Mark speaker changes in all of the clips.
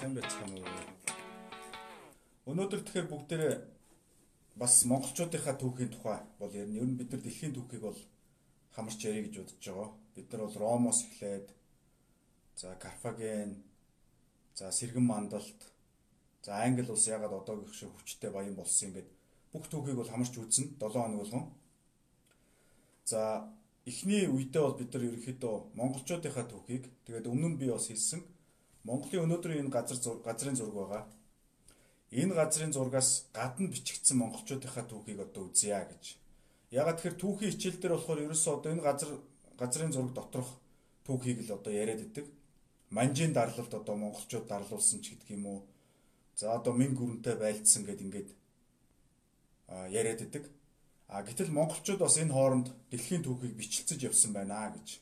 Speaker 1: сайн байцгаана уу. Өнөөдөр тэгэхээр бүгдээрээ бас монголчуудынхаа түүхийн тухай бол ярина. Ер нь бид нар дэлхийн түүхийг бол хамарч ярих гэж бодож байгаа. Бид нар бол Ромоос эхлээд за Карфаген, за Сэргэн мандалт, за Англи улс ягаад одоогийнх шиг хүчтэй баян болсон юм гээд бүх түүхийг бол хамарч үзнэ 7 хоног болгон. За эхний үедээ бол бид нар ерөнхийдөө монголчуудынхаа түүхийг тэгээд өмнө нь би бас хэлсэн Монголын өнөөдрийн энэ газар газрын зураг байгаа. Энэ газрын зургаас гадна бичигдсэн монголчуудынхаа түүхийг одоо үзье гэж. Ягаад тэгэхээр түүхийн хичээл дээр болохоор ерөөсөө одоо энэ газар газрын зураг доторх түүхийг л одоо яриад идэг. Манжийн дарлалд одоо монголчууд дарлуулсан ч гэдэг юм уу. За одоо мэн гүрэнтэй байлдсан гэд ингээд яриад идэг. А гэтэл монголчууд бас энэ хооронд дэлхийн түүхийг бичлцэж явсан байна гэж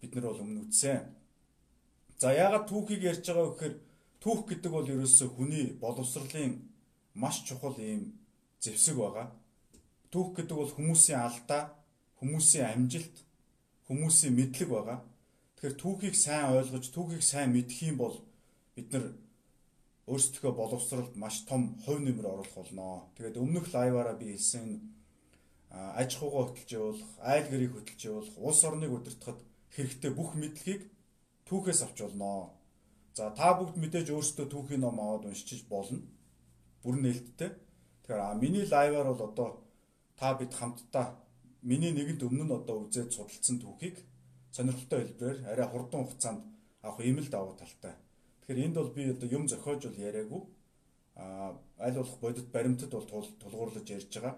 Speaker 1: бид нар бол өмнө үтсэн. За яагаад түүхийг ярьж байгаа вэ гэхээр түүх гэдэг бол ерөөсөө хүний боловсролын маш чухал ийм зэвсэг байгаа. Түүх гэдэг бол хүмүүсийн алдаа, хүмүүсийн амжилт, хүмүүсийн мэдлэг байгаа. Тэгэхээр түүхийг сайн ойлгож, түүхийг сайн мэдэх юм бол бид нар өөрсдөө боловсролд маш том хувь нэмэр оруулах болно. Тэгээд өмнөх лайваараа би хэлсэн аж ахуйгаа хөтөлж явуулах, айл гэрийг хөтөлж явуулах, улс орныг удирдахад хэрэгтэй бүх мэдлэгийг түүхээс авч болно. За та бүгд мэдээж өөрсдөө түүхийн ном аваад уншиж болно. Бүр нээлттэй. Тэгэхээр миний лайваар бол одоо та бид хамтдаа миний нэгэнт өмнө нь одоо үзээд судалсан түүхийг сонирхолтой хэлбэрээр арай хурдан хугацаанд авах ийм л давуу талтай. Тэгэхээр энд бол би одоо юм зохиож бол яриаггүй. А аль болох бодит баримтад бол тулгуурлаж ярьж байгаа.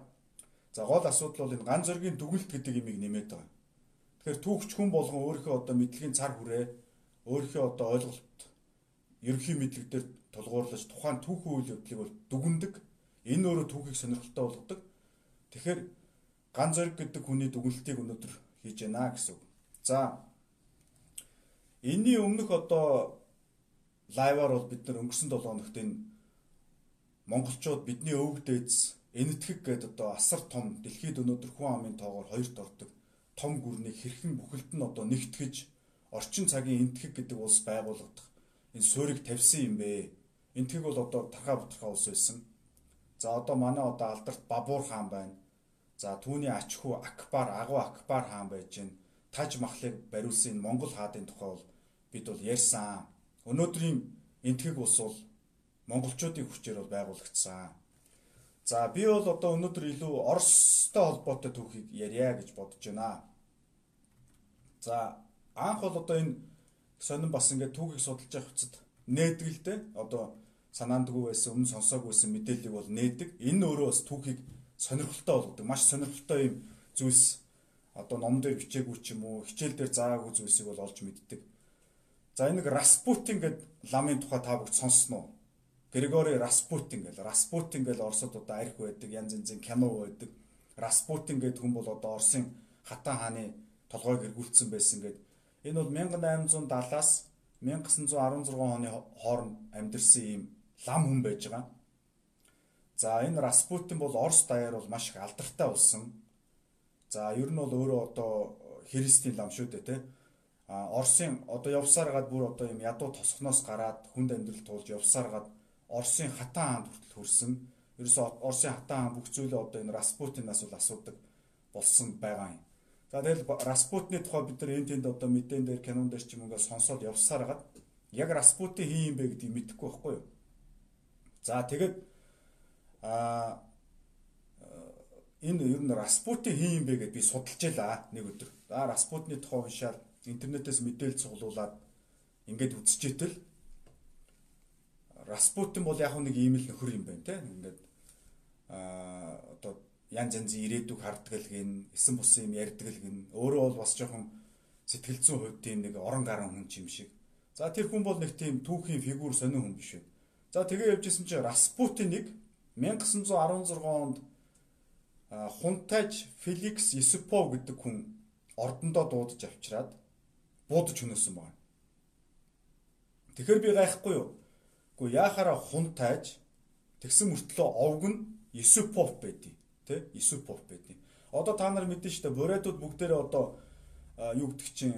Speaker 1: За гол асуудал бол энэ ганц зөргийн дүгэлт гэдэг имийг нэмээд байгаа. Тэгэхээр түүхч хүн болгон өөрийнхөө одоо мэдлэгийн цар хүрээ өөрийнхөө одоо ойлголт ерөнхий мэдлэг дээр тулгуурлаж тухайн түүхэн үйл явдлыг бол дүгндэг. Энэ өөрөө түүхийг сонирхолтой болгодог. Тэгэхээр ганц зориг гэдэг хүний дүгнэлтийг өнөөдөр хийж байна гэсэн үг. За энэний өмнөх одоо лайваар бол бид нар өнгөрсөн 7 хоногт энэ монголчууд бидний өвөг дээдс энэтхэг гэдэг одоо асар том дэлхийд өнөөдөр хүн амын тоогоор хоёрт ордог том гүрнийг хэрхэн бүхэлд нь одоо нэгтгэж орчин цагийн энтхэг гэдэг улс байгуулагдах энэ суурийг тавьсан юм бэ. Энтхэг бол одоо тархаа бутархаа улс байсан. За одоо манай одоо алдарт Бабур хаан байна. За түүний ач хүү Акбар, агуу Акбар хаан байж гин. Таж махлыг бариулсан энэ Монгол хаадын тухай бол бид бол ярьсан. Өнөөдрийн энтхэг улс бол монголчуудын хүчээр бол байгуулагдсан. За би бол одоо өнөөдөр илүү Оростой холбоотой түүхийг ярья гэж бодож байна. За анх бол одоо энэ сонин бас ингээд түүхийг судалж явах хэвчэд нээдэг л дээ. Одоо санаандгүй байсан, өмнө сонсоогүй байсан мэдээллийг бол нээдэг. Энэ өөрөө бас түүхийг сонирхолтой болгодог. Маш сонирхолтой юм зүйлс одоо ном дээр бичээгүй ч юм уу, хичээл дээр заагүй зүйлсийг бол олж мэддэг. За энэ Распутин гэдэг ламын тухай та бүгд сонссноо? Григори Распутин гэл Распутин гэл Оросод одоо арх байдаг, янз янзын кино байдаг. Распутин гэдэг хүн бол одоо Оросын хатан хааны толгойг эргүүлсэн байсан гэдэг Энэ бол 1870-аас 1916 оны хооронд амьдэрсэн ийм лам хүн байж байгаа. За энэ Распутин бол Орос даяар бол маш их алдартай болсон. За ер нь бол өөрөө одоо христийн лам шүү дээ те. А Оросын одоо явсаар гад бүр одоо юм ядуу тосхноос гараад хүнд амьдрал туулж явсаар гад Оросын хатан хаанд хүртэл хүрсэн. Ерөөсө Оросын хатан хаан бүх зүйлээ одоо энэ Распутинаас бол асуудаг болсон байгаа юм. За тэгэл Распутны тухай бид нар энэ тэнд одоо мэдэн дээр кинон дээр ч юм уу сонсоод явсаар гад яг Распутин хин юм бэ гэдгийг мэдэхгүй байхгүй юу. За тэгэд а энэ ер нь Распутин хин юм бэ гэдээ би судалж ялаа нэг өдөр. За Распутны тухай уншаад интернетээс мэдээлэл цуглуулад ингээд үзчихэтэл Распутин бол яг нэг ийм л нөхөр юм байна те. Ингээд а одоо янз янзын ирээдүг харддаг л гин эсэн бусын юм ярьдаг л гин өөрөө бол бас жоохон сэтгэл зүйн хувьд тийм нэг орон гарan хүн юм шиг. За тэр хүн бол нэг тийм түүхийн фигүр сонин хүн биш. За тэгээ явжсэн чинь Распутиныг 1916 онд хунтайж Феликс Есупов гэдэг хүн ордондоо дуудаж авчираад буудаж хөнөөсөн байна. Тэгэхээр би гайхгүй юу? Гэхдээ яахаараа хунтайж тэгсэн мөртлөө овг нь Есупов байдیں۔ Тий Исупов байдیں۔ Одоо та нар мэдэн штэ Боредууд бүгдээрээ одоо юу гэдэг чинь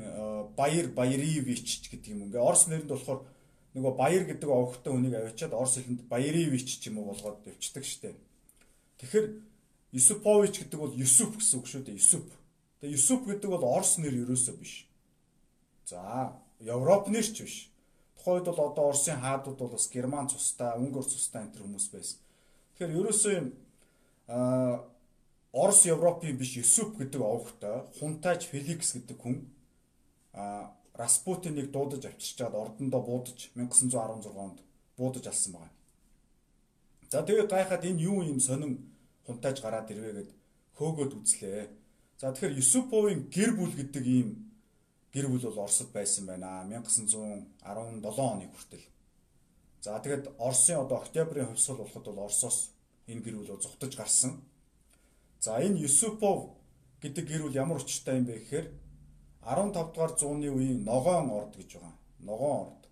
Speaker 1: Баяр Баяривич гэдэг юм. Ингээ Орос нэрэнд болохоор нөгөө баяр гэдэг овогтой хүнийг авчиад Орос хэлэнд Баяривич ч юм уу болгоод явчихдаг штеп. Тэгэхээр Юсупович гэдэг бол Юсуп гэсэн үг шүү дээ. Юсуп. Тэгээ Юсуп гэдэг бол Орос нэр ерөөсөө биш. За, Европ нэр ч биш. Тухайн үед бол одоо Оросын хаадууд бол бас Герман цустай, Унгар цустай энэ хүмүүс байсан. Тэгэхээр ерөөсөө юм аа Орос Европын биш Юсуп гэдэг овогтой хунтайж Феликс гэдэг хүн а Распутиныг дуудаж авчирчаад ордондоо буудаж 1916 онд буудаж алсан байна. За тэгээд гайхаад энэ юу юм сонин хунтайж гараад ирвэ гэд хөөгөөд үзлээ. За тэгэхээр Юсуповын гэр бүл гэдэг ийм гэр бүл бол Оросд байсан байна 1917 оны хүртэл. За тэгэд Оросын одоо октябрийн хувьсгал болоход бол Оросоос энэ гэр бүл зугтаж гарсан. За энэ Юсупов гэдэг гэр бүл ямар учиртай юм бэ гэхээр 15 дугаар зууны үеийн ногоон орд гэж байгаа. Ногоон орд.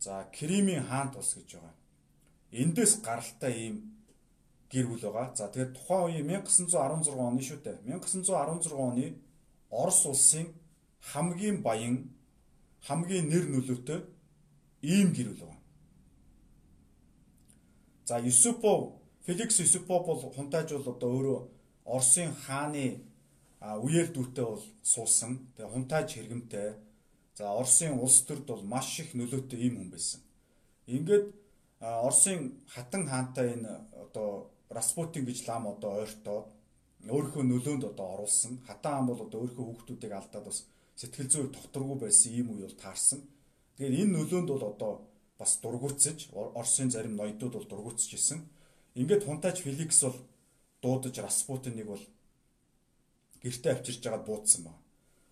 Speaker 1: За Кримийн хаант ус гэж байгаа. Эндээс гаралтай ийм гэр бүл байгаа. За тэгээд тухайн үеийн 1916 оны шүү дээ. 1916 оны Орос улсын хамгийн баян хамгийн нэр нөлөөтэй ийм гэр бүл байгаа. За Юсупов Феликс Юсупов бол хунтайж бол одоо өөрөө Оросын хааны үеэр дүүтэй бол суусан. Тэгээ хунтааж хэрэгмтэй. За Оросын улс төрд бол маш их нөлөөтэй ийм хүн байсан. Ингээд Оросын хатан хаантай энэ одоо Распутин гэж лам одоо ойртоод өөрийнхөө нөлөөнд одоо оруулсан. Хатан хаан бол одоо өөрийнхөө хүүхдүүдийг алдаад бас сэтгэл зүй тогтворгүй байсан ийм үе бол таарсан. Тэгэхээр энэ нөлөөнд бол одоо бас дургуутсаж Оросын зарим ноёдууд бол дургуутсаж исэн. Ингээд хунтааж Феликс бол дуудаж Распутиныг бол гэртээ авчирж жагаад буудсан ба.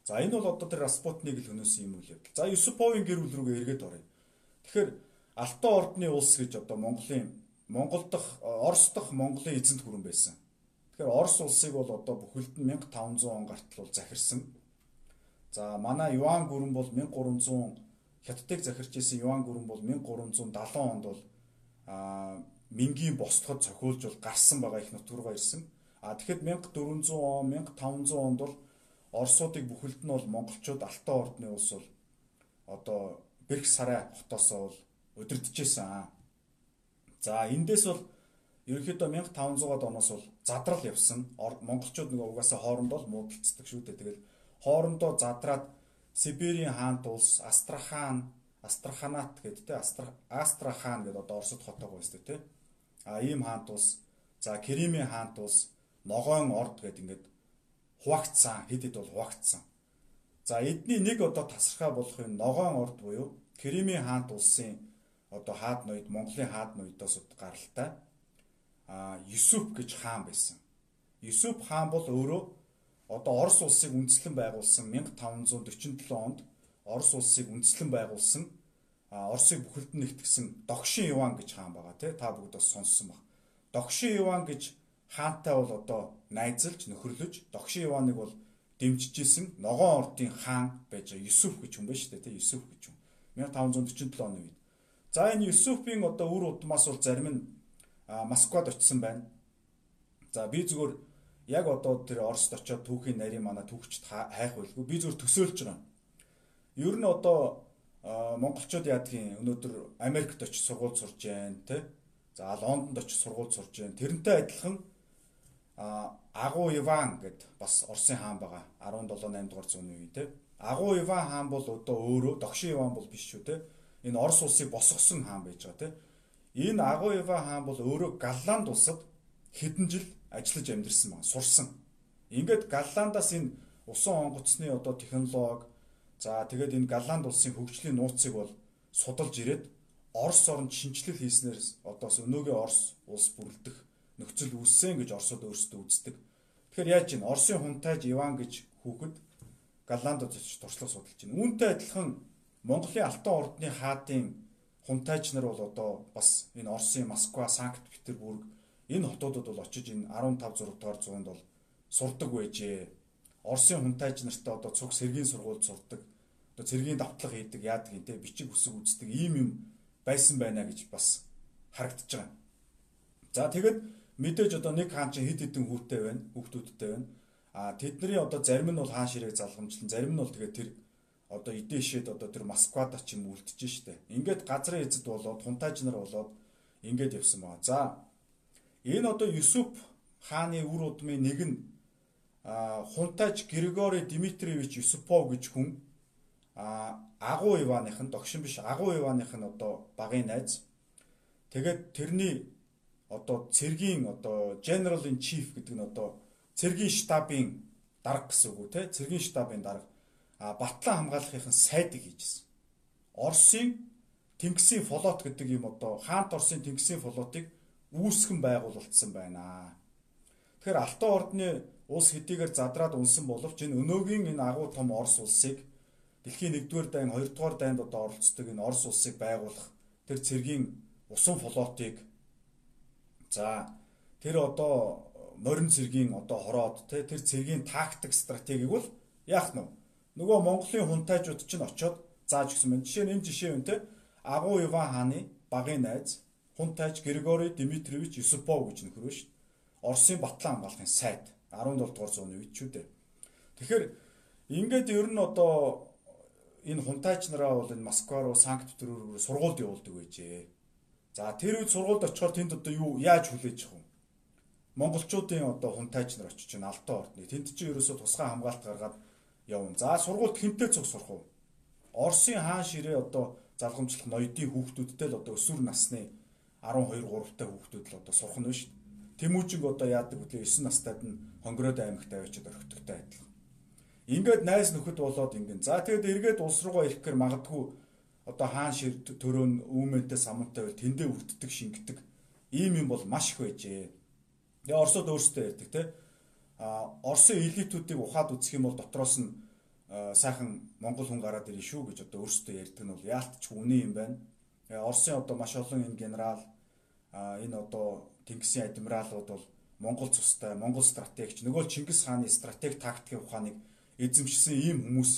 Speaker 1: За энэ бол одоо тэр Распутныг л хөнөөсөн юм үйл явдал. За Юсуповын гэр бүл рүүгээ эргээд оръё. Тэгэхээр Алтан ордны улс гэж одоо Монголын Монгол дахь Орос дахь Монголын эзэнт гүрэн байсан. Тэгэхээр Орос улсыг бол одоо бүхэлд нь 1500 он гартал бол захирсан. За манай Юан гүрэн бол 1300 Хятадыг захирч исэн Юан гүрэн бол 1370 онд бол а Мингийн босдоход цохиулж бол гарсан байгаа их нутгараа ирсэн. А тэгэхэд 1400 он 1500 онд бол Оросуудыг бүхэлд нь бол монголчууд Алтан ордны улс бол одоо Бэрх сарай хотоосоо бол удирдахжсэн. За эндээс бол ерөнхийдөө 1500-аад оноос бол задрал явсан. Монголчууд нөгөө угаасаа хоорондоо муудалцдаг шүү дээ. Тэгэл хоорондоо задраад Сибирийн хаант улс Астрахан, Астраханат гэдэг те Астрахан гэдэг одоо Оросд хотоог байсан те. А ийм хаант улс, за Кремийн хаант улс, ногоон орд гэд ингээд хуваагдсан. Хэд хэд бол хуваагдсан. За эдний нэг одоо тасархаа болох юм ногоон орд буюу Кремийн хаант улсын одоо хаад ноёд Монголын хаад ноёдоос гаралтай. А Юсуп гэж хаан байсан. Юсуп хаан бол өөрөө одоо Орос улсыг үндэслэн байгуулсан. 1547 онд Орос улсыг үндэслэн байгуулсан Оросыг бүхэлд нь нэгтгсэн Догшин Иван гэж хаан байгаа тий та бүгд бас сонссон баг. Догшин Иван гэж хаантай бол одоо найзалж нөхөрлөж Догшин Иваныг бол дэмжижсэн ногоон ордын хаан байж Юсуф гэж хүн байна шүү дээ тий Юсуф гэж хүн 1547 оны үед. За энэ Юсуфийн одоо үр удмаас бол зарим нь Москвад очисон байна. За би зүгээр яг одоо тэр Оросд очиод түүхийн нарийн манай түүхчд хайх байлгүй. Би зүгээр төсөөлж байгаа. Ер нь одоо монголчууд яадгийн өнөөдөр Америкт очиж сургууль сурж байна, тэ? За Лондонд очиж сургууль сурж байна. Тэрнтэй адилхан Агуу Иван гэд бас Оросын хаан байгаа 17 8 дугаар зууны үе те. Агуу Иван хаан бол одоо өөрөө Догшин Иван бол биш шүү те. Энэ Орос улсыг босгосон хаан байж байгаа те. Энэ Агуу Иван хаан бол өөрөө Галланд улсад хэдэн жил ажиллаж амьдэрсэн байна. Сурсан. Ингээд Галландаас энэ усан онгоцны одоо технологи за тэгээд энэ Галланд улсын хөгжлийн нууцыг бол судалж ирээд Орос оронд шинжилэл хийснээр одоос өнөөгийн Орос улс бүрэлдэх нөхцөл үүссэн гэж Оросод өөрсдөө үздэг. Тэгэхээр яаж чинь Оросын хунтайж Иван гэж хүүхэд Галландд очиж туршлага судалж байна. Үүнтэй адилхан Монголын Алтан ордны хаадын хунтайч нар бол одоо бас энэ Оросын Москва, Санкт Петербург энэ хотуудад бол очиж энэ 15 6 дугаар зуунд бол сурдаг байжээ. Оросын хунтайч нартай одоо цуг сэргийн сургуульд сурдаг. Цэргийн давтлага хийдэг, яадаг юм те бичиг үсэг үздэг ийм юм байсан байна гэж бас харагдаж байгаа. За тэгэд мэдээж одоо нэг хаан чинь хэд хэдэн хүүтэй байна, хүүхдүүдтэй байна. А тэдний одоо зарим нь бол хаан ширээг залгамжлан, зарим нь бол тэгээд тэр одоо эдээшэд одоо тэр Москвад ч юм үлдэж штэ. Ингээд газрын эзэд болоод хунтайч нар болоод ингээд явсан баа. За энэ одоо Юсуп хааны үр удмын нэг нь хунтайч Григори Дмитриевич Юсупов гэж хүн а агуу Иваных нь догшин биш агуу Иваных нь одоо багын найз. Тэгээд тэрний одоо цэргийн одоо general in chief гэдэг нь одоо цэргийн штабын дарга гэсэн үг үү те цэргийн штабын дарга Батлан хамгаалахын сайдыг хийжсэн. Оросын Тэнгисийн флот гэдэг юм одоо хаант Оросын Тэнгисийн флотыг үүсгэн байгуулагдсан байна. Тэгэхээр Алтан ордны улс хэдийгээр задраад унсан боловч энэ өнөөгийн энэ агуу том Орос улсыг дэлхийн 1-р дайн 2-р дайнд одоо оролцдог энэ Орос улсыг байгуулах тэр цэргийн усан флотыг за тэр одоо морин цэргийн одоо хороод тэр цэргийн тактик стратегийг бол яах нь нөгөө Монголын хунтайчууд чинь очоод зааж гисэн байна. Жишээ нь энэ жишээ үнтэй Агуу Иван хааны багын найз хунтайч Григори Дмитриевич Юсупов гэж нөхөр шүү дээ. Оросын Батлан хамгаалахын сайд 17 дугаар зууны үед ч үү дээ. Тэгэхээр ингээд ер нь одоо энэ хунтайч нараа бол энэ Москва руу Санкт Петербург руу сургуульд явуулдаг байжээ. За тэр үед сургуульд очихоор тэнд одоо юу яаж хүлээж авах вэ? Монголчуудын одоо хунтайч нар очиж чинь Алтан ордны тэнд чинь ерөөсөө тусгай хамгаалт гаргаад явна. За сургуульд хинтээ цуг сурах уу? Оросын хаан ширээ одоо залгамжлах ноёдын хүүхдүүдтэй л одоо өсвөр насны 12 3-тай хүүхдүүд л одоо сурах нь шүү дээ. Тэмүүжинг одоо яадаг хөдлөө 9 настайд нь хонгороод аймагт авчиад орхитогтой адилхан. Ингээд найз нөхөд болоод ингэн. За тэгээд эргээд улс руугаа ирэх гэр магадгүй одоо хаан шир төрөө нь үүмэнтэй самунтай байл тэндээ үрддэг шингэдэг ийм юм бол маш их байжээ. Тэгээ Оросод өөрсдөө ярьдаг те Оросын элитүүдийг ухаад үзэх юм бол дотроос нь сайхан Монгол хүн гараад ирнэ шүү гэж одоо өөрсдөө ярьдаг нь бол яалтчгүй үнэн юм байна. Оросын одоо маш олон энэ генерал энэ одоо Тэнгисийн адмиралууд бол Монгол цустай, Монгол стратегч, нөгөө Чингис хааны стратеги тактикийн ухааныг эзэмшсэн ийм хүмүүс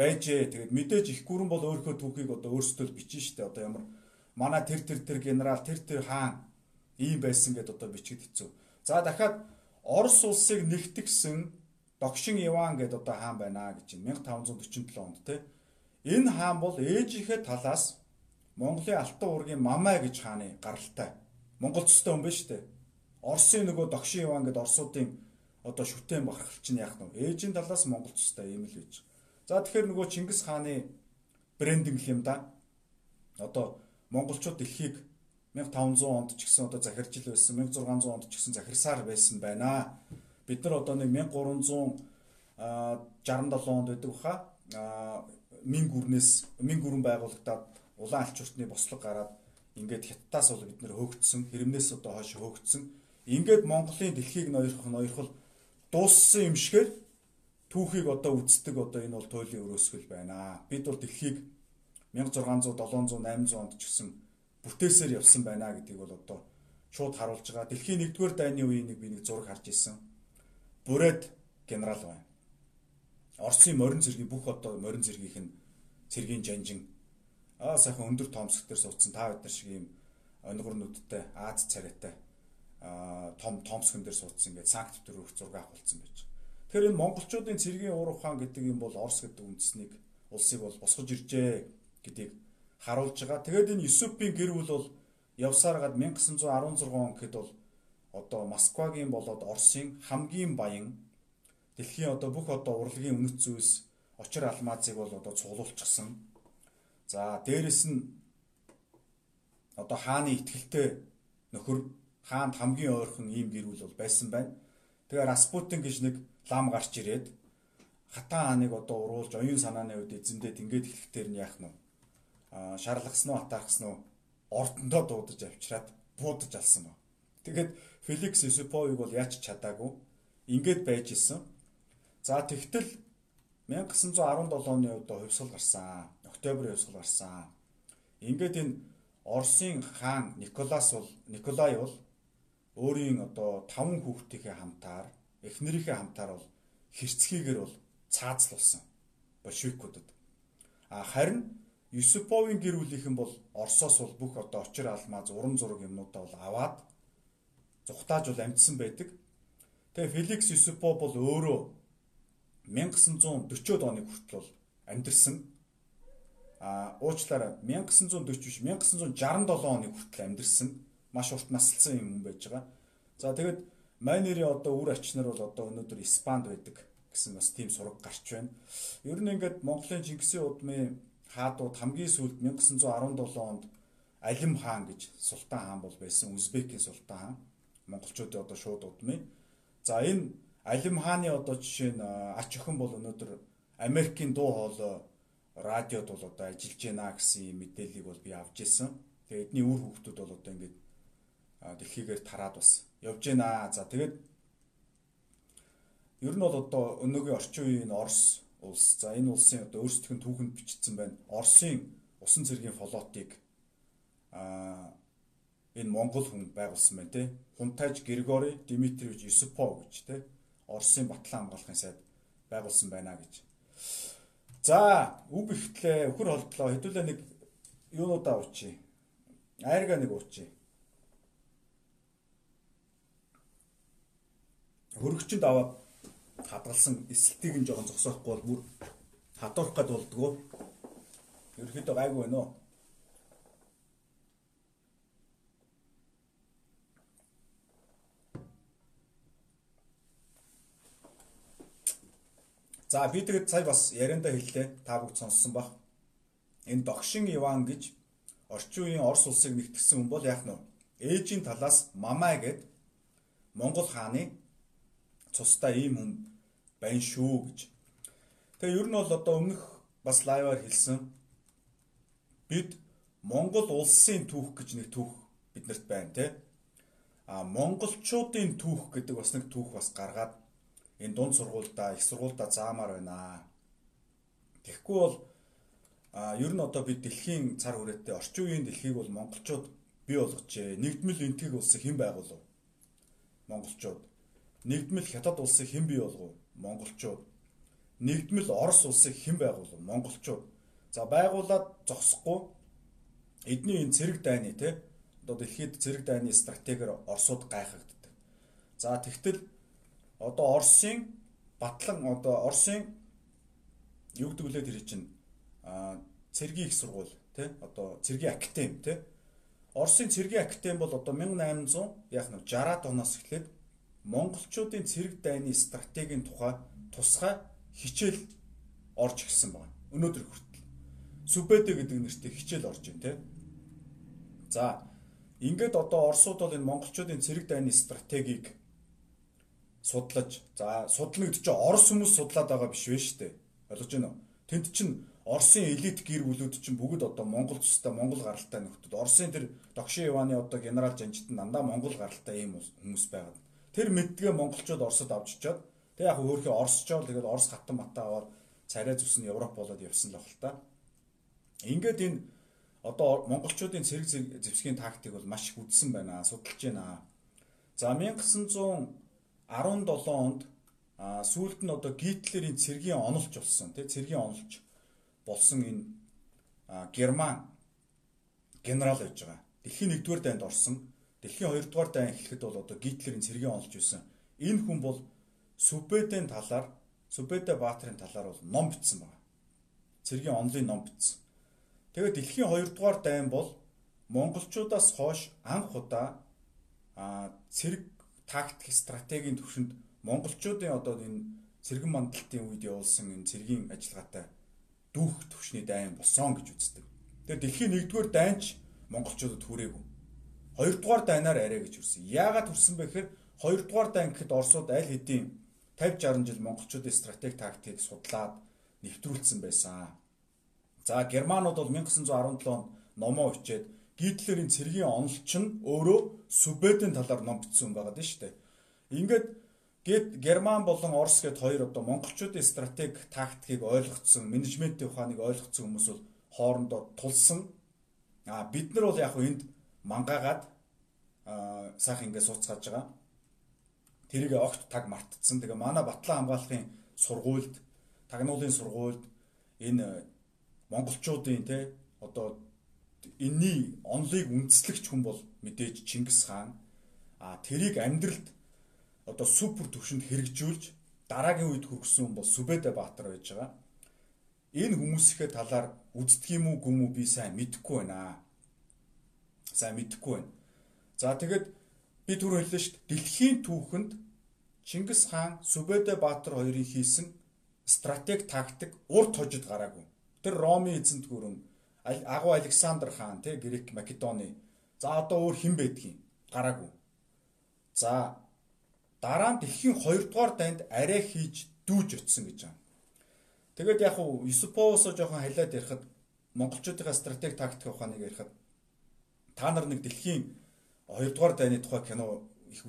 Speaker 1: байжээ. Тэгээд мэдээж их гүрэн бол өөрийнхөө түүхийг одоо өөрсдөө бичнэ шүү дээ. Одоо ямар манай тэр тэр тэр генерал, тэр тэр хаан ийм байсан гэдээ одоо бичгэд хэцүү. За дахиад Орос улсыг нэгтгэсэн Догшин Иван гэдэг одоо хаан байна гэж байна. 1547 онд те. Энэ хаан бол ээжийнхээ талаас Монголын Алтан уургийн Мамай гэж хааны гаралтай. Монгол цустай хүн биш үү? Оросын нөгөө Догшин Иван гэдэг Оросуудын одоо шүтэн бахархал чинь яах нь ээжийн талаас Монгол цустай юм л гэж. За тэгэхээр нөгөө Чингис хааны брендинг юм да. Одоо монголчууд дэлхийг 1500 онд ч гэсэн одоо захиржил байсан 1600 онд ч гэсэн захирсаар байсан байна. Бид нар одоо нэг 1367 онд байдаг баха. Мин гүрнээс мин гүрэн байгуулагдаад улаан алч уртны бослог гараад ингээд хятадаас бол бид нэр хөөгдсөн хэрэмнээс одоо хойш хөөгдсөн. Ингээд Монголын дэлхийг ноёрхох ноёрхол дууссан юм шигээр түүхийг одоо үздэг одоо энэ бол туйлын өрөөсгөл байна. Бид бол дэлхийг 1600 700 800 онд ч гэсэн бүтээсээр явсан байна гэдгийг бол одоо шууд харуулж байгаа. Дэлхийн 1-р дайны үеийн нэг би нэг зураг харж ирсэн. Бүрээд генерал байна. Оросын морин цэргийн бүх одоо морин цэргийнх нь цэргийн жанжин аа сайхан өндөр томск дээр суудсан та бид нар шиг ийм өнгөр нүдтэй Аз царайтай том томскон дээр суудсан ингээд Санкт Петербург зураг авахулсан байж. Тэгэхээр энэ монголчуудын цэргийн уур ухаан гэдэг юм бол Орос гэдэг үндэснийг улсыг бол босгож иржээ гэдгийг харуулж байгаа. Тэгээд энэ Юсупийн гэр бүл бол явсаар гад 1916 он гэхэд бол одоо Москвагийн болоод Оросын хамгийн баян дэлхийн одоо бүх одоо урлагийн үнэт зүйлс очир алмазыг бол одоо цуглуулчихсан. За дээрэс нь одоо хааны ихтгэлтэй нөхөр хаанд хамгийн ойрхон ийм гэр бүл бол байсан байна. Тэгээ Распутин гэж нэг лам гарч ирээд хатан хааныг одоо уруулж оюун санааны үед эзэндээ ингээд эхлэхтэр нь яах нь шарлагсан уу атаархсан уу ордондоо дуудаж авчираад буудаж алсан ба. Тэгээд Феликс Юсуповыг бол яач чадаагүй. Ингээд байж исэн. За тэгтэл 1917 оны удаа хувьсгал гарсан. Октябрь хувьсгал гарсан. Ингээд энэ Оросын хаан Николас бол Николай бол өөрийн одоо таван хүүхдийнхээ хамтаар эхнэрийнхээ хамтаар бол хэрцгийгээр бол цаазлуулсан большевикуудад. А харин Юсуповын гэр бүлийнхэн бол Оросоос бол бүх одоо очир алмаз, уран зураг юмнуудаа бол аваад зүхтааж бол амжсан байдаг. Тэгээ Феликс Юсупов бол өөрөө 1940-од оны хүртэл бол амьдэрсэн а уучлаарай 1940 биш 1967 оны хүртэл амьдэрсэн маш урт наслсан юм байж байгаа. За тэгээд Майнерийн одоо үр ачнаар бол одоо өнөөдөр Испанд байдаг гэсэн бас тийм сураг гарч байна. Ер нь ингээд Монголын Чингисийн удмын хаадууд хамгийн сүүлд 1917 онд Алим хаан гэж султан хаан бол байсан. Узбекийн султан хаан. Монголчуудын одоо шууд удмын. За энэ Алим хааны одоо жишээ нь ач охин бол өнөөдөр Америкийн дуу хоолой радиод бол одоо ажиллаж байна гэсэн мэдээллийг бол би авч ирсэн. Тэгээ эдний үр хүүхдүүд бол одоо ингээд дэлхийгээр тараад бас явж байна. За тэгээд ер нь бол одоо өнөөгийн орчин үеийн Орос улс. За энэ улсын одоо өөрсдийнх нь түүхэнд бичигдсэн байна. Оросын усан цэргийн флотыг а энэ Монгол хүн байгуулсан байна те. Хунтайж Григори Дмитриевич Юсупов гэж те. Оросын батлан хамгаалахын сайд байгуулсан байна гэж. За, үг ихтлээ өхөр холдлоо хэдүүлээ нэг юунуудаа уучи. Айрга нэг уучи. Хөргөчөнд аваад хадгалсан эсэлтийг нь жоохон зогсоохгүй бол бүр хадуурах гээд болдгоо. Ерөөхдөө гайгүй байна уу? За би тэгээд сая бас яриандаа хэллээ. Та бүгд сонссон бах. Энэ догшин Иван гэж орчин үеийн Орос улсыг нэгтгэсэн хүн бол яах нь вэ? Ээжийн талаас Мамай гэд Монгол хааны цустай ийм хүн байна шүү гэж. Тэгээ ер нь бол одоо өмнөх бас лайваар хэлсэн бид Монгол улсын түүх гэж нэг түүх биднэрт байна те. А монголчуудын түүх гэдэг бас нэг түүх бас гаргаад энэ дунд сургуульдаа их сургуульдаа заамаар байна. Тэгэхгүй бол а ер нь одоо бид дэлхийн цар хүрээтэй орчин үеийн дэлхийг бол монголчууд бий болгожээ. Нэгдмэл энтгийг улсыг хэн байгуулав? Монголчууд. Нэгдмэл хятад улсыг хэн бий болгов? Монголчууд. Нэгдмэл Орос улсыг хэн байгуулав? Монголчууд. За байгуулад зогсохгүй эдний энэ цэрэг дайны те одоо дэлхийд цэрэг дайны стратегиэр Оросууд гайхагддаг. За тэгтэл одоо Оросын батлан одоо Оросын юу гэдэг лээ тэр чинь а цэргийн их сургууль тий одоо цэргийн академи тий Оросын цэргийн академи бол одоо 1800 яг нь 60-аад оноос эхлээд монголчуудын цэрэг дайны стратегийн тухай тусгай хичээл орж ирсэн байна. Өнөөдөр хүртэл. Сүбэдэ гэдэг нэртэй хичээл орж байна тий. За ингээд одоо Оросууд бол энэ монголчуудын цэрэг дайны стратегийг судлаж за судлана гэдэг чинь Орос хүмүүс судлаад байгаа биш вэ дээ. Ойлгож байна уу? Тэнд чинь Оросын элит гэр бүлүүд чинь бүгд одоо Монгол цустай Монгол гаралтай нөхдөд. Оросын тэр Догшин Иваны одоо генерал жанжид нь дандаа Монгол гаралтай ийм хүмүүс байгаад. Тэр мэддгээ монголчууд Оросод авч чаад тэг яг өөрхий Оросчоор тэгээд Орос хатан матаа аваад царай зүс нь Европ болоод явсан л л та. Ингээд энэ одоо монголчуудын цэрэг зэвсгийн тактик бол маш их үдсэн байна. Судалж байна. За 1900 17 онд сүүлд нь одоо Гитлерийн цэргийн онолч болсон тий цэргийн онолч болсон энэ Герман генерал байж байгаа. Дэлхийн 1-р дайнд орсон. Дэлхийн 2-р дайн эхлэхэд бол одоо Гитлерийн цэргийн онолч байсан. Энэ хүн бол Сүбэдийн талаар Сүбэдэ баатрын талаар бол ном бичсэн байна. Цэргийн онлын ном бичсэн. Тэгээд дэлхийн 2-р дайн бол монголчуудаас хойш анх удаа цэрэг тактик стратегийн төвшөнд монголчуудын одоо энэ цэргэн мандалтын үед явуулсан энэ цэргийн ажиллагаатай дүүх төвшний дайн болсон гэж үздэг. Тэгэхээр дэлхийн 1-р дайнч монголчуудад хүрээгүй. 2-р дайнаар арай гэж үрсэн. Яагаад хүрсэн бэ гэхээр 2-р дайн гэхэд Оросууд аль хэдийн 50 60 жил монголчуудын стратеги тактикийг судлаад нэвтрүүлсэн байсан. За германууд бол 1917 онд номоо бичээд Гитлерийн цэргийн онолч нь өөрөө Сүбэдийн талаар ном бичсэн хүн байгаа шүү дээ. Ингээд гэт Герман болон Орос гэд хоёр одоо монголчуудын стратеги тактикийг ойлгоцсон, менежментийн ухааныг ойлгоцсон хүмүүс бол хоорондоо тулсан. А бид нар бол яг энд мангаагаад сайхан ингээд сууцгааж байгаа. Тэрийг огт таг мартцсан. Тэгээ манай Батлан хамгаалахын сургуульд, тагнуулын сургуульд энэ монголчуудын те одоо энэний онлыг үндэслэгч хүн бол мэдээж Чингис хаан а тэрийг амьдралд одоо супер төвшөнд хэрэгжүүлж дараагийн үед хүргэсэн хүн бол Сүбэдэ Баатар байж байгаа. энэ хүмүүсийнхээ талаар үздэг юм уу гүм үү би сайн мэдэхгүй байна. Сайн мэдэхгүй байна. За тэгээд би түр хэллээ шүү дээ. Дэлхийн түүхэнд Чингис хаан Сүбэдэ Баатар хоёрын хийсэн стратеги тактик урд хожид гараагүй. Тэр Ромын эзэнт гүрэн агуу Александр хаан тий Грек Македоны за одоо өөр хэн байдгийг гараагүй. За дараа нь дэлхийн 2 дугаар дайнд арай хийж дүүж өтсөн гэж байна. Тэгээд яг уу Юсуповосо жоохон халиад ярихад монголчуудын стратеги тактик ухааныг ярихад та нар нэг дэлхийн 2 дугаар дайны тухай кино их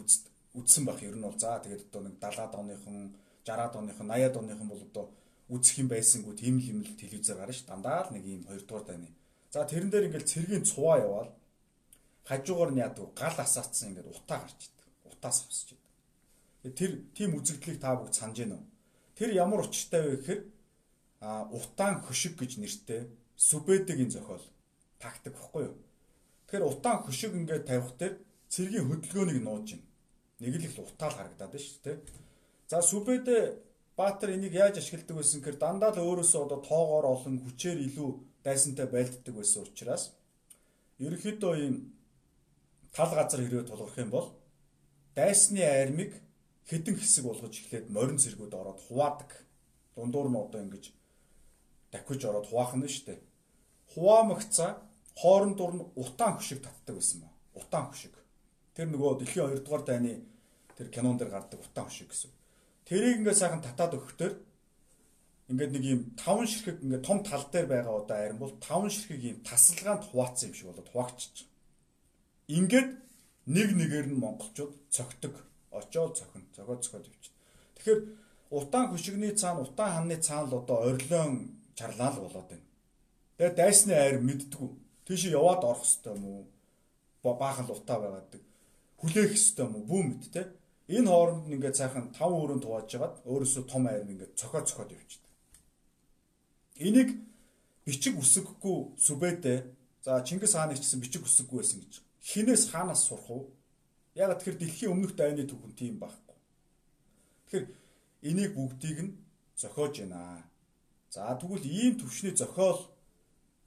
Speaker 1: үзсэн байх ер нь бол за тэгээд одоо нэг 70-аад оныхон 60-аад оныхон 80-аад оныхон бол одоо үзэх юм байсангүй тийм л юм л телевизээр гарна ш дандаа л нэг юм 2 дугаар дайны. За тэрэн дээр ингээл цэргийн цуваа яваал хажуугаар нь яадаг гал асаацсан ингээд утаа гарч идэг. Утаас авсч идэг. Тэр тийм үзэгдлийг та бүгд санаж байна уу? Тэр ямар учиртай вэ гэхээр а утаан хөшиг гэж нэртэй сүбэдэгийн зохиол тактик баггүй юу. Тэгэхээр утаан хөшиг ингээд тавих дээр цэргийн хөдөлгөөнийг нууж байна. Нэг л их утаал харагдаад байна шүү дээ. За сүбэдэ Баатар энийг яаж ашигладаг байсан гэхээр дандаа л өөрөөсөө одоо тоогоор олон хүчээр илүү дайсантай байлддаг байсан учраас ерөнхийдөө ийм тал газар хэрвээ тулгарх юм бол дайсны армиг хэдэн хэсэг болгож эхлээд морин зэргүүд ороод хуваадаг. Дундуур нь одоо ингэж давхиж ороод хуваахна шүү дээ. Хуваамагцаа хоорон дур нь утаан хөшиг татдаг байсан ба. Утаан хөшиг. Тэр нөгөө дэлхийн 2 дугаар дайны тэр кинон дээр гардаг утаан хөшиг гэсэн. Тэрийг ингээд сайхан татаад өгөхдөр ингээд нэг юм таван ширхэг ингээд том тал дээр байгаа одоо арим бол таван ширхэг юм тасалгаанд хуваацсан юм шиг болоод хуваагчиж. Ингээд нэг нэгээр нь монголчууд цогтөг. Очоод цохин, цогоод цохоод явчих. Тэгэхээр утаан хөшигний цаана утаан ханны цаана л одоо орилон чарлаа л болоод байна. Тэгээд дайсны айр мэддгүү. Тийш яваад орох хэвээр юм уу? Баахан л утаа байгааддаг. Хүлээх хэвээр юм уу? Бүү мэд те. Энэ хооронд нь ингээд цаахан тав өрөөнд хувааж жагаад өөрөөсөө том айр ингээд цохоо цохоод явчихдаг. Энийг бичиг үсэггүй сүбэдэ за Чингис хааны ч гэсэн бичиг үсэггүй байсан гэж. Хинээс хаанаас сурах уу? Яг тэгэхээр дэлхийн өмнөх дайны түүхэн тийм байхгүй. Тэгэхээр энийг бүгдийг нь зохиож байна. За тэгвэл ийм төвшний зохиол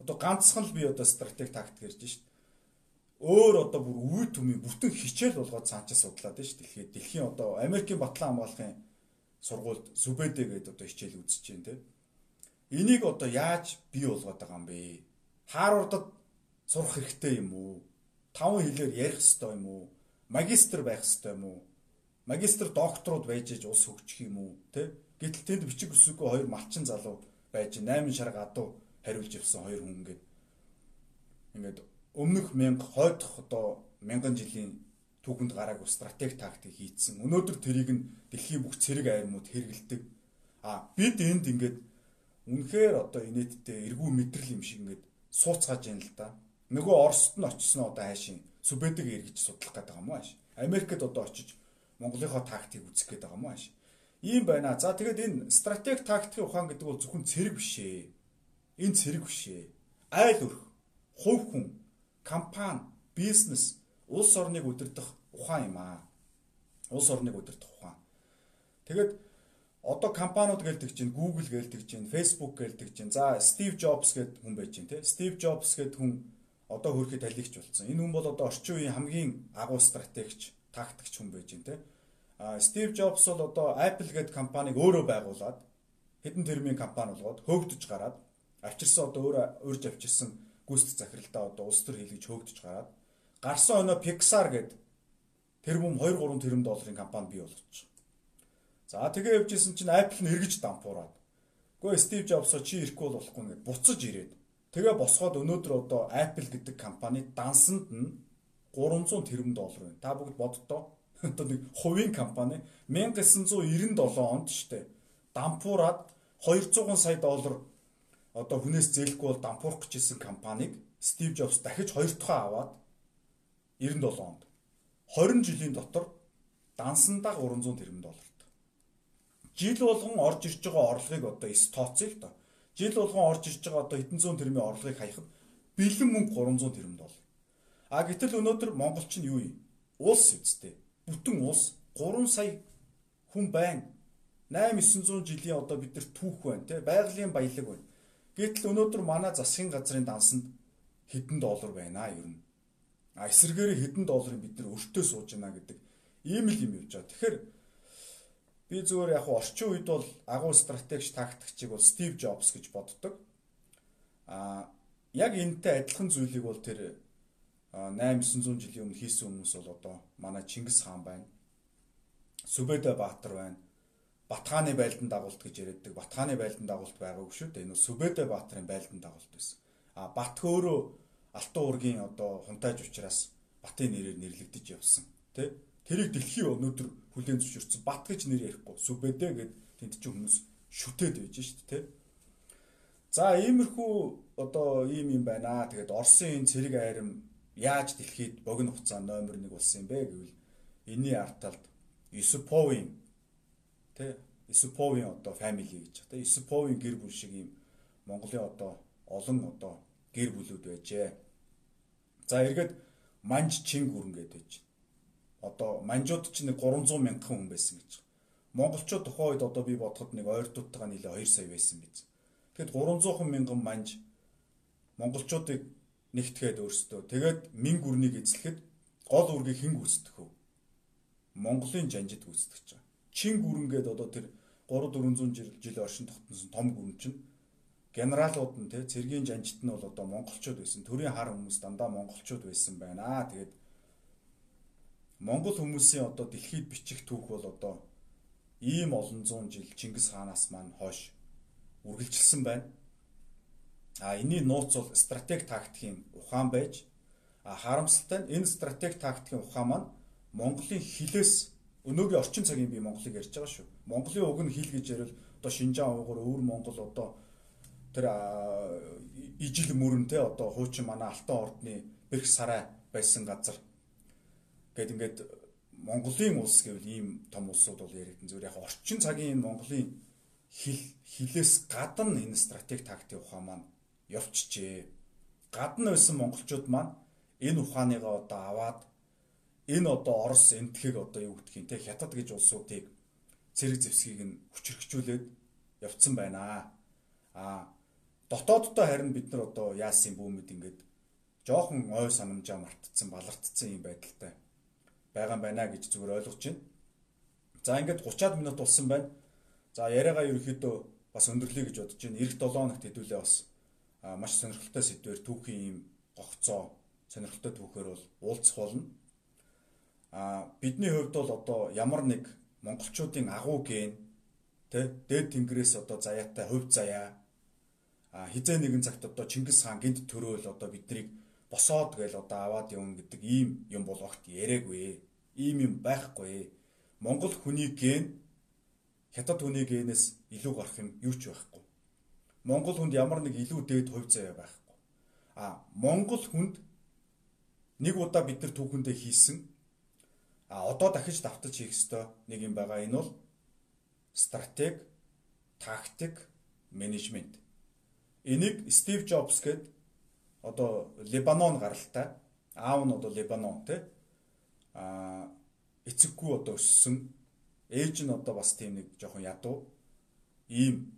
Speaker 1: одоо ганцхан л би одоо стратеги тактик ярьж шít. Өөр одоо бүр үе төмийн бүтэн хичээл болгоод цаанчаа судлаад шүү дэлхийд. Дэлхийн одоо Америкийн батлан хамгаалахын сургуульд Сүбэдэ гэдэг одоо хичээл үзэж байна те. Энийг одоо яаж бий болгоод байгаа юм бэ? Харвардад сурах хэрэгтэй юм уу? Таван хэлээр ярих хэрэгтэй юм уу? Магистр байх хэрэгтэй юм уу? Магистр докторууд байж иж ус хөгжих юм уу? Тэ? Гэтэл тэнд бичиг үсэггүй хоёр малчин залуу байж 8 шар гадуу хариулж явсан хоёр хүн ингээд ингээд өмнөх мянга хойдох одоо мянган жилийн түүхэнд гараагүй стратеги тактик хийцэн. Өнөөдөр тэрийг нь дэлхийн бүх цэрэг аймууд хэрэгэлдэг. А бид энд ингээд үнэхээр одоо инээдтэй эргүү мэдрэл юм шиг ингээд сууцгааж яана л да. Нөгөө Оросд нь очисон одоо хайшин Сүбэдэг эргэж судлах гэдэг юм ааш. Америкт одоо очиж Монголынхоо тактик үзэх гэдэг юм ааш. Ийм байна. За тэгээд энэ стратеги тактикийн ухаан гэдэг бол зөвхөн цэрэг биш ээ. Энэ цэрэг биш ээ. Айл өрх, хувь хүн, компани, бизнес, улс орныг удирдах ухаан юм аа. Улс орныг удирдах ухаан. Тэгээд одоо компаниуд гэлдэг чинь Google гэлдэг чинь Facebook гэлдэг чинь за Steve Jobs гэдэг хүн байж чинь тий Steve Jobs гэдэг хүн одоо хөрөхөд талигч болсон. Энэ хүн бол одоо орчин үеийн хамгийн агуу стратегч, тактикч хүн байж чинь тий Стив Джобс бол одоо Apple гэдэг компанийг өөрөө байгуулад хэдэн тэрбумын компани болгоод хөөгдөж гараад авчирсан одоо өөрөө урьж авчирсан гүйцэтгэх захиралтай одоо улс төр хийлгэж хөөгдөж гараад гарсан өнөө Pixar гэдэг тэрбум 2 3 тэрбум долларын компани бий болгочих. За тэгээ явжсэн чинь Apple нь эргэж дампуураад. Гэхдээ Стив Джобс чи ирэхгүй болохгүй гэд буцаж ирээд. Тэгээ босгоод өнөөдөр одоо Apple гэдэг компани дансанд нь 300 тэрбум доллар байна. Та бүгд боддоо одоо нэг хувийн компани 1997 онд штэ дампуураад 200 сая доллар одоо хүнээс зээлэхгүй бол дампуурах гэж исэн компанийг Стив Джобс дахиж хоёр дахь аваад 97 онд 20 жилийн дотор дансандаа 300 тэрбум долларт. Жил болгон орж ирж байгаа орлогыг одоо эс тооцъё л доо. Жил болгон орж ирж байгаа одоо хэдэн зуун тэрбумын орлогыг хаях бэлэн мөнгө 300 тэрбум доллар. А гэтэл өнөөдөр монголч нь юу юм? Улс эцтэй бүтэн улс 3 сая хүн байна. 8 900 жилийн одоо бид нар түүх байна те байгалийн баялаг байна. Гэтэл өнөөдөр манай засгийн газрын дансанд хэдэн доллар байна ер нь. А эсэргээр хэдэн долларыг бид нар өртөө сууж байна гэдэг ийм л юм явж байгаа. Тэгэхээр би зүгээр яг орчин үед бол агуу стратегч тактикчийг бол Стив Джобс гэж боддог. А яг энэтэй адилхан зүйлийг бол тэр 800 жилийн өмнө хийсэн хүмүүс бол одоо манай Чингис хаан байна. Сүбэдэ Баатар байна. Батхааны байлдан дагуулт гэж яриаддаг. Батхааны байлдан дагуулт байгаагүй шүү дээ. Энэ Сүбэдэ Баатарын байлдан дагуулт байсан. А Бат өөрөө Алтан уургийн одоо хунтайж учраас Батын нэрээр нэрлэгдэж явсан. Тэ? Тэрийг дэлхий өнөөдөр хүлээн зөвшөөрсөн. Бат гэж нэр ярихгүй. Сүбэдэ гэд тэнд чинь хүмүүс шүтээд байж шүү дээ. Тэ? За иймэрхүү одоо ийм юм байна. Тэгээд Оросын энэ цэрэг айрам яаж дэлхийд богино хугацаанд номер 1 болсон юм бэ гэвэл энэний ард талд Юсуповын тэ Юсуповын одоо family гэж тэ Юсуповын гэр бүл шиг ийм Монголын одоо олон одоо гэр бүлүүд байжээ. За эргээд манж чин гүрэн гэдэг байж. Одоо манжууд чинь 300 мянган хүн байсан гэж. Монголчууд тухайн үед одоо би бодоход нэг ойртуудтайгаа нийлээ 2 сая байсан биз. Тэгэхэд 300 мянган манж монголчуудыг нэгтгээд өөрсдөө тэгээд мэн гүрнийг эзлэхэд гол үргийг хэн гүйцэтгэв? Монголын жанжид гүйцэтгэж Чин гүрэнгээд одоо тэр 3 400 жил оршин тогтносон том гүрэн чинь генералууд нь те цэргийн жанжит нь бол одоо монголчууд байсан. Төрийн хар хүмүүс дандаа монголчууд байсан байна. Тэгээд монгол хүмүүсийн одоо дэлхийд бичих түүх бол одоо ийм олон зуун жил Чингис хаанаас маань хойш үргэлжилсэн байна. А энэний нууц бол стратеги тактикийн ухаан байж а харамсалтай нь энэ стратеги тактикийн ухаан маань Монголын хилээс өнөөгийн орчин цагийн би Монголыг ярьж байгаа шүү. Монголын уг нь хил гэж ярил одоо Шинжаан уйгур өвөр Монгол одоо тэр ижил мөрөнтэй одоо хуучин манай Алтан ордны бэрх сарай байсан газар гэд ингээд Монголын улс гэвэл ийм том улсууд бол яригдэн зүгээр яг орчин цагийн Монголын хил хилээс гадна энэ стратеги тактик ухаан маань явчихжээ. Гадна байсан монголчууд маань энэ ухааныгаа одоо аваад энэ одоо Орос энтхийг одоо юу гэдгийг те хятад гэж улсуудыг цэрэг зэвсгийг нь хүчрхжүүлээд явцсан байна. Аа дотооддоо харин бид нар одоо яасан бүүмэд ингээд жоохон ой санамжаа мартцсан балартцсан юм байдалтай байгаа байна гэж зүгээр ойлгож байна. За ингээд 30-аад минут болсон байна. За яриагаа ерөөхдөө бас өндөрлөе гэж бодож байна. Ирэх 7 хоногт хэдүүлээ бас маш сонирхолтой сэдвээр түүхийн ийм гогцоо сонирхолтой түүхээр бол уулзах болно. А бидний хувьд бол одоо ямар нэг монголчуудын агуу ген тэ дээд тэнгэрээс одоо заяатай хувь заяа а хизээ нэгэн цагт одоо Чингис хаан гинт төрөөл одоо биднийг босоод гээл одоо аваад явна гэдэг ийм юм бол огт яриаггүй. Ийм юм байхгүй. Монгол хүний ген хятад хүний генээс илүү гарах юм юу ч байхгүй. Монгол хүнд ямар нэг илүү дээд хувь заяа байхгүй. А Монгол хүнд нэг удаа бид нар түүхэндээ хийсэн а одоо дахиж давтаж хийх ёстой нэг юм байгаа. Энэ бол стратеги, тактик, менежмент. Энийг Стив Джобс гээд одоо Лебанон гаралтай аав нь одоо Лебанон тий а эцэггүй одоо өссөн ээж нь одоо бас тийм нэг жоохон ядуу ийм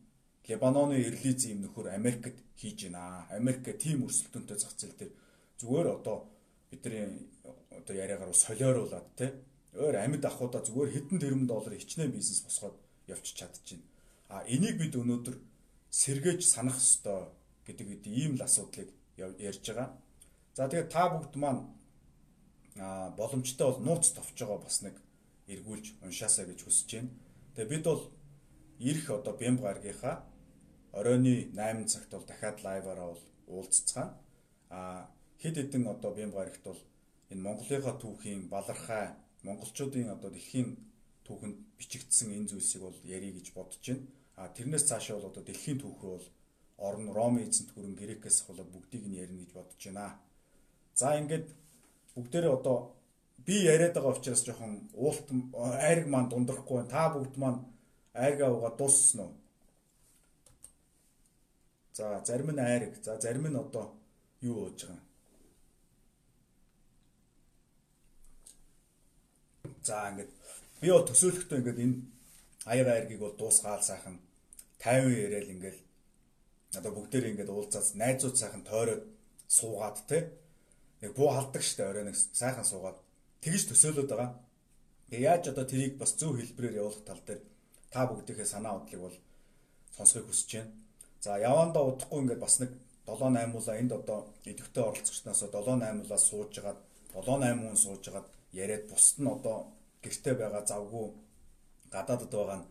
Speaker 1: Лебаноны релиз юм нөхөр Америкт хийж байна. Америк тийм өрсөлдөөнтэй зах зээл дээр зүгээр одоо бидний одоо яриагаар солиоруулад те өөр амьд ахуудаа зүгээр хэдэн тэрбум долларын хичнээн бизнес босгоод явчих чадчихээн. А энийг бид өнөөдөр сэргээж санах ёстой гэдэг үед ийм л асуудлыг ярьж байгаа. За тэгээд та бүгд маань а боломжтой бол нууц товч байгаа бас нэг эргүүлж уншаасаа гэж хүсэж байна. Тэгээ бид бол ирэх одоо бямб гаргийнхаа оройны 8 цагт бол дахиад лайваараа бол уулзцгаана. А хэд хэдэн одоо бямб гарагт бол энэ Монголынхаа түүхийн балархай монголчуудын одоо дэлхийн түүхэнд бичигдсэн энэ зүйлсийг бол ярих гэж бодож байна. А тэрнээс цаашаа бол одоо дэлхийн түүх рүү бол орон Роми эзэнт гүрэн Грекээс болоод бүгдийг нь ярина гэж бодож байна. За ингээд бүгдээрээ одоо би яриад байгаа учраас жоохон уулт айраг маань дундрахгүй байна. Та бүгд маань айргаа угаа дууссан уу? За зарим нь айраг, за зарим нь одоо юу ууж байгаа. За ингээд би бол төсөөлөхдөө ингээд энэ аяр айргийг бол дуусгаал сайхан 50 яриад ингээд одоо бүгдээрээ ингээд уулзаад найзууд сайхан тойроод суугаад те яг буу халдаг штэ орой нэг сайхан суугаад тэгж төсөөлөд байгаа. Тэгээ яаж одоо тэрийг бас зөв хэлбэрээр явуулах тал дээр та бүгдийнхээ санаа бодлыг бол сонсохыг хүсэж байна. За явандаа удахгүй ингээд бас нэг 7 8 уулаа энд одоо идэвхтэй оролцогчноос 7 8 уулаа сууж хагаад 7 8 хүн сууж хагаад яриад бусд нь одоо гэрте байгаа завгүй гадаадд байгаа нь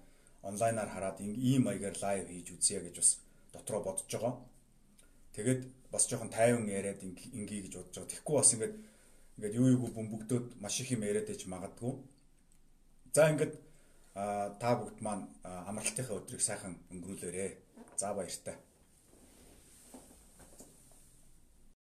Speaker 1: онлайнаар хараад ийм маягаар лайв хийж үзье гэж бас дотроо бодож байгаа. Тэгээд бас жоохон тайван яриад ингээ гэж бодож байгаа. Тэгэхгүй бас ингээд ингээд юу юу бөмбөгдөөд маш их юм яриад иж магадгүй. За ингээд та бүгд маань амралтынхаа өдрийг сайхан өнгөрүүлээрэ. За баяртай.